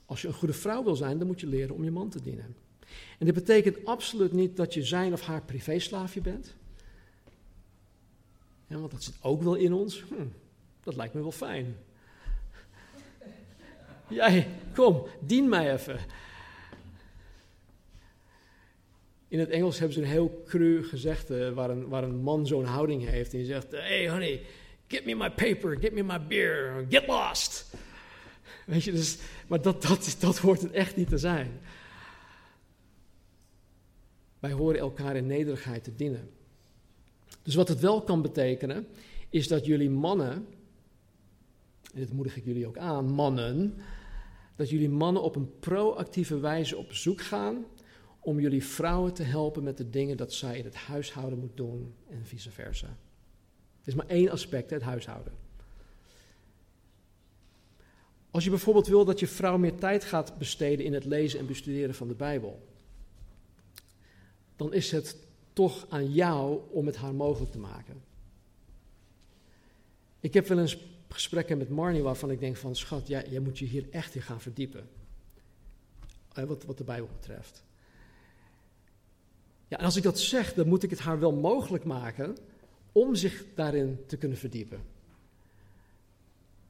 Als je een goede vrouw wil zijn, dan moet je leren om je man te dienen. En dit betekent absoluut niet dat je zijn of haar privéslaafje bent. Want dat zit ook wel in ons. Hm, dat lijkt me wel fijn. Jij, kom, dien mij even. In het Engels hebben ze een heel cru gezegde waar een, waar een man zo'n houding heeft. En die zegt, hey honey, get me my paper, get me my beer, get lost. Weet je, dus, maar dat, dat, dat hoort het echt niet te zijn. Wij horen elkaar in nederigheid te dienen. Dus wat het wel kan betekenen, is dat jullie mannen, en dit moedig ik jullie ook aan, mannen, dat jullie mannen op een proactieve wijze op zoek gaan om jullie vrouwen te helpen met de dingen dat zij in het huishouden moet doen en vice versa. Het is maar één aspect, het huishouden. Als je bijvoorbeeld wil dat je vrouw meer tijd gaat besteden in het lezen en bestuderen van de Bijbel, dan is het toch aan jou om het haar mogelijk te maken. Ik heb wel eens gesprekken met Marnie waarvan ik denk van, schat, jij, moet je hier echt in gaan verdiepen. Wat, wat de Bijbel betreft. En als ik dat zeg, dan moet ik het haar wel mogelijk maken om zich daarin te kunnen verdiepen.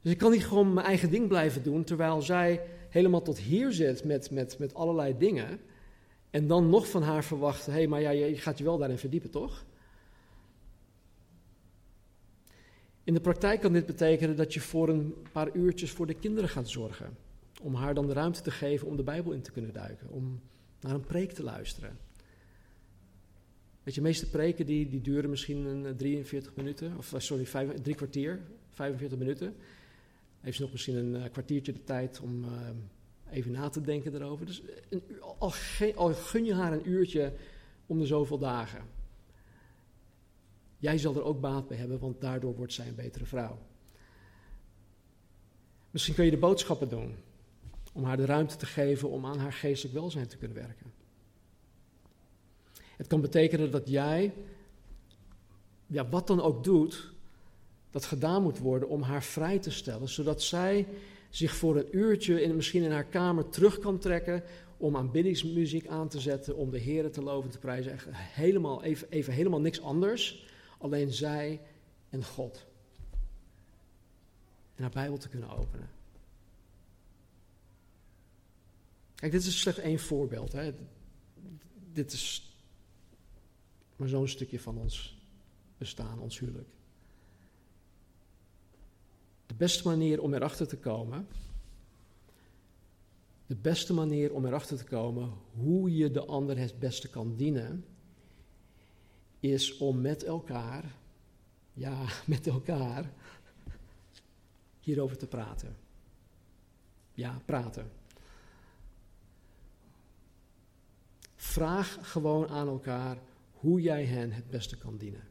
Dus ik kan niet gewoon mijn eigen ding blijven doen, terwijl zij helemaal tot hier zit met, met, met allerlei dingen. En dan nog van haar verwachten, hé, hey, maar ja, je gaat je wel daarin verdiepen, toch? In de praktijk kan dit betekenen dat je voor een paar uurtjes voor de kinderen gaat zorgen. Om haar dan de ruimte te geven om de Bijbel in te kunnen duiken, om naar een preek te luisteren. Weet je, de meeste preken die, die duren misschien een 43 minuten, of eh, sorry, vijf, drie kwartier, 45 minuten. Heeft ze nog misschien een uh, kwartiertje de tijd om even na te denken erover. Dus een, al gun je haar een uurtje om de zoveel dagen. Jij zal er ook baat bij hebben, want daardoor wordt zij een betere vrouw. Misschien kun je de boodschappen doen om haar de ruimte te geven om aan haar geestelijk welzijn te kunnen werken. Het kan betekenen dat jij, ja, wat dan ook doet, dat gedaan moet worden om haar vrij te stellen, zodat zij zich voor een uurtje in, misschien in haar kamer terug kan trekken om aanbiddingsmuziek aan te zetten, om de Heer te loven te prijzen. Echt helemaal, even, even helemaal niks anders, alleen zij en God. En haar Bijbel te kunnen openen. Kijk, dit is slechts één voorbeeld. Hè. Dit is maar zo'n stukje van ons bestaan, ons huwelijk. De beste manier om erachter te komen, de beste manier om erachter te komen hoe je de ander het beste kan dienen, is om met elkaar, ja, met elkaar, hierover te praten. Ja, praten. Vraag gewoon aan elkaar hoe jij hen het beste kan dienen.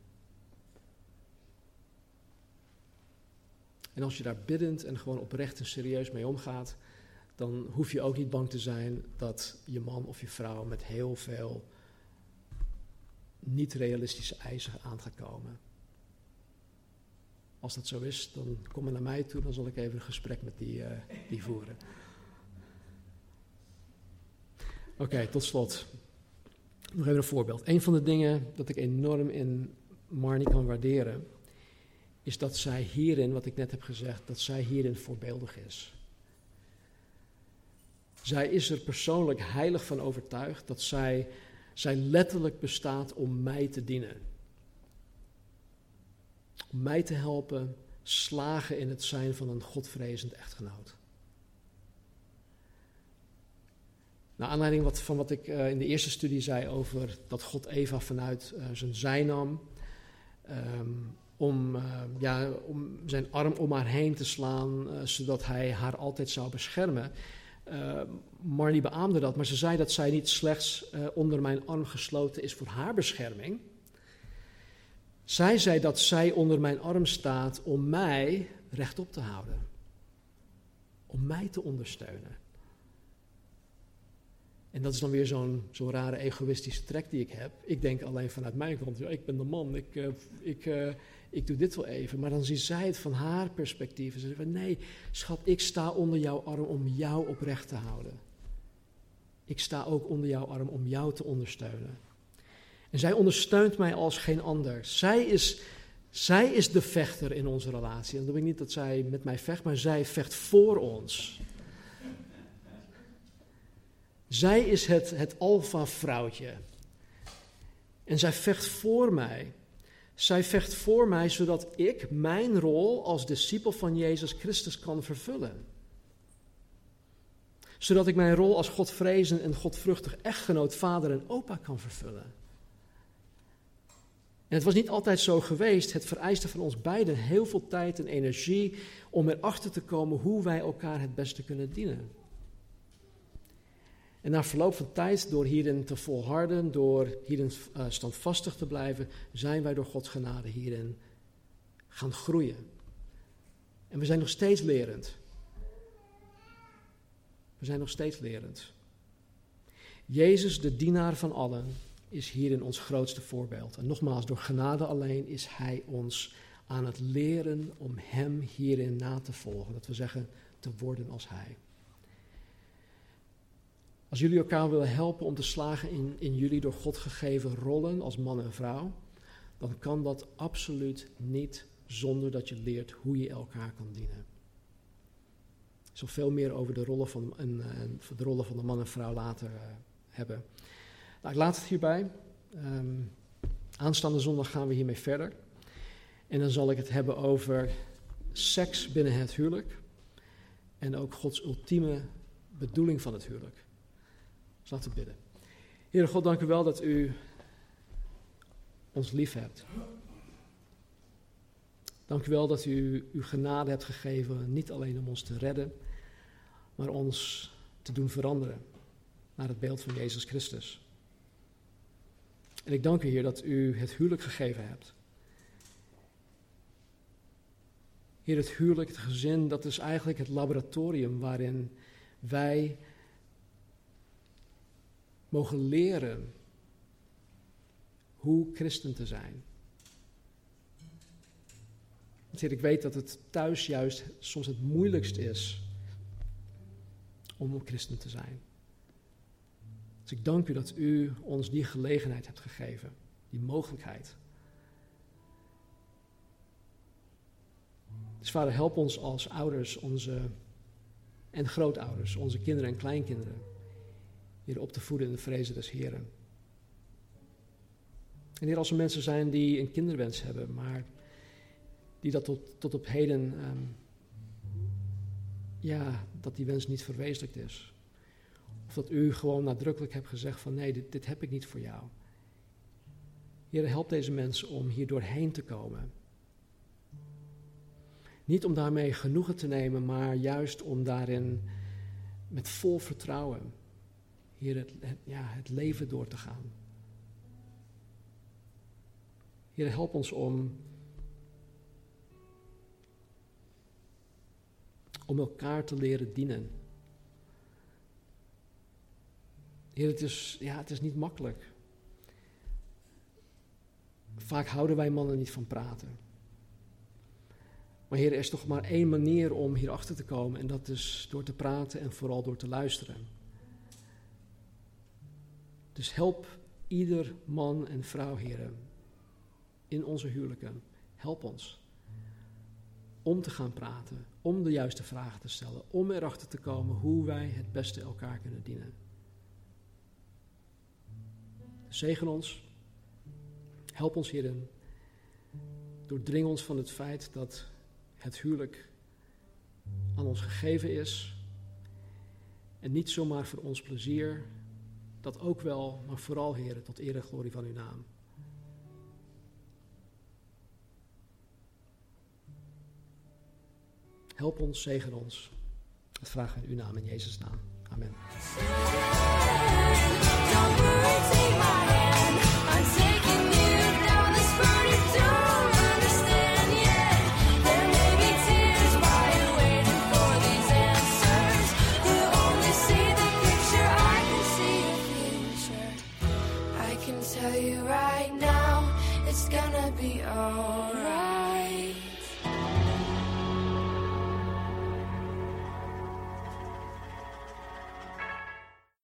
En als je daar biddend en gewoon oprecht en serieus mee omgaat, dan hoef je ook niet bang te zijn dat je man of je vrouw met heel veel niet realistische eisen aan gaat komen. Als dat zo is, dan kom maar naar mij toe, dan zal ik even een gesprek met die, uh, die voeren. Oké, tot slot. Nog even een voorbeeld. Een van de dingen dat ik enorm in Marnie kan waarderen, is dat zij hierin, wat ik net heb gezegd, dat zij hierin voorbeeldig is. Zij is er persoonlijk heilig van overtuigd dat zij, zij letterlijk bestaat om mij te dienen. Om mij te helpen slagen in het zijn van een godvrezend echtgenoot. Naar aanleiding van wat ik uh, in de eerste studie zei over dat God Eva vanuit uh, zijn zij nam. Um, om, uh, ja, om zijn arm om haar heen te slaan, zodat hij haar altijd zou beschermen. Marnie beaamde dat, maar ze zei dat zij niet slechts onder mijn arm gesloten is voor haar bescherming. Zij zei dat zij onder mijn arm staat om mij rechtop te houden. Om mij te ondersteunen. En dat is dan weer zo'n zo'n rare egoïstische trek die ik heb. Ik denk alleen vanuit mijn kant, ik ben de man, ik, uh, ik, uh, ik doe dit wel even. Maar dan ziet zij het van haar perspectief. En ze zegt, nee, schat, ik sta onder jouw arm om jou oprecht te houden. Ik sta ook onder jouw arm om jou te ondersteunen. En zij ondersteunt mij als geen ander. Zij is, zij is de vechter in onze relatie. En dat betekent niet dat zij met mij vecht, maar zij vecht voor ons. Zij is het, het alfa-vrouwtje. En zij vecht voor mij. Zij vecht voor mij zodat ik mijn rol als discipel van Jezus Christus kan vervullen. Zodat ik mijn rol als Godvrezend en Godvruchtig echtgenoot, vader en opa kan vervullen. En het was niet altijd zo geweest. Het vereiste van ons beiden heel veel tijd en energie om erachter te komen hoe wij elkaar het beste kunnen dienen. En na verloop van tijd, door hierin te volharden, door hierin uh, standvastig te blijven, zijn wij door Gods genade hierin gaan groeien. En we zijn nog steeds lerend. We zijn nog steeds lerend. Jezus, de dienaar van allen, is hierin ons grootste voorbeeld. En nogmaals, door genade alleen is Hij ons aan het leren om Hem hierin na te volgen. Dat we zeggen, te worden als Hij. Als jullie elkaar willen helpen om te slagen in, in jullie door God gegeven rollen als man en vrouw, dan kan dat absoluut niet zonder dat je leert hoe je elkaar kan dienen. Ik zal veel meer over de rollen van, de rollen van de man en vrouw later uh, hebben. Nou, ik laat het hierbij. Um, aanstaande zondag gaan we hiermee verder. En dan zal ik het hebben over seks binnen het huwelijk. En ook Gods ultieme bedoeling van het huwelijk. Dus laten bidden. Heere God, dank u wel dat u ons lief hebt. Dank u wel dat u uw genade hebt gegeven, niet alleen om ons te redden, maar ons te doen veranderen naar het beeld van Jezus Christus. En ik dank u, Heer, dat u het huwelijk gegeven hebt. Heer, het huwelijk, het gezin, dat is eigenlijk het laboratorium waarin wij mogen leren hoe christen te zijn. Heer, ik weet dat het thuis juist soms het moeilijkst is om christen te zijn. Dus ik dank u dat u ons die gelegenheid hebt gegeven, die mogelijkheid. Dus vader, help ons als ouders onze, en grootouders, onze kinderen en kleinkinderen, hier op te voeden in de vrezen des Heren. En hier als er mensen zijn die een kinderwens hebben, maar die dat tot, tot op heden, um, ja, dat die wens niet verwezenlijkt is. Of dat u gewoon nadrukkelijk hebt gezegd van nee, dit, dit heb ik niet voor jou. Heer, help deze mensen om hier doorheen te komen. Niet om daarmee genoegen te nemen, maar juist om daarin met vol vertrouwen hier het, ja, het leven door te gaan. Heer, help ons om, om elkaar te leren dienen. Heer, het is, ja, het is niet makkelijk. Vaak houden wij mannen niet van praten. Maar Heer, er is toch maar één manier om hierachter te komen en dat is door te praten en vooral door te luisteren. Dus help ieder man en vrouw, heren, in onze huwelijken. Help ons om te gaan praten, om de juiste vragen te stellen, om erachter te komen hoe wij het beste elkaar kunnen dienen. Zegen ons, help ons hierin, doordring ons van het feit dat het huwelijk aan ons gegeven is en niet zomaar voor ons plezier, dat ook wel, maar vooral, heren, tot eer en glorie van uw naam. Help ons, zegen ons. Dat vragen in uw naam, in Jezus' naam. Amen.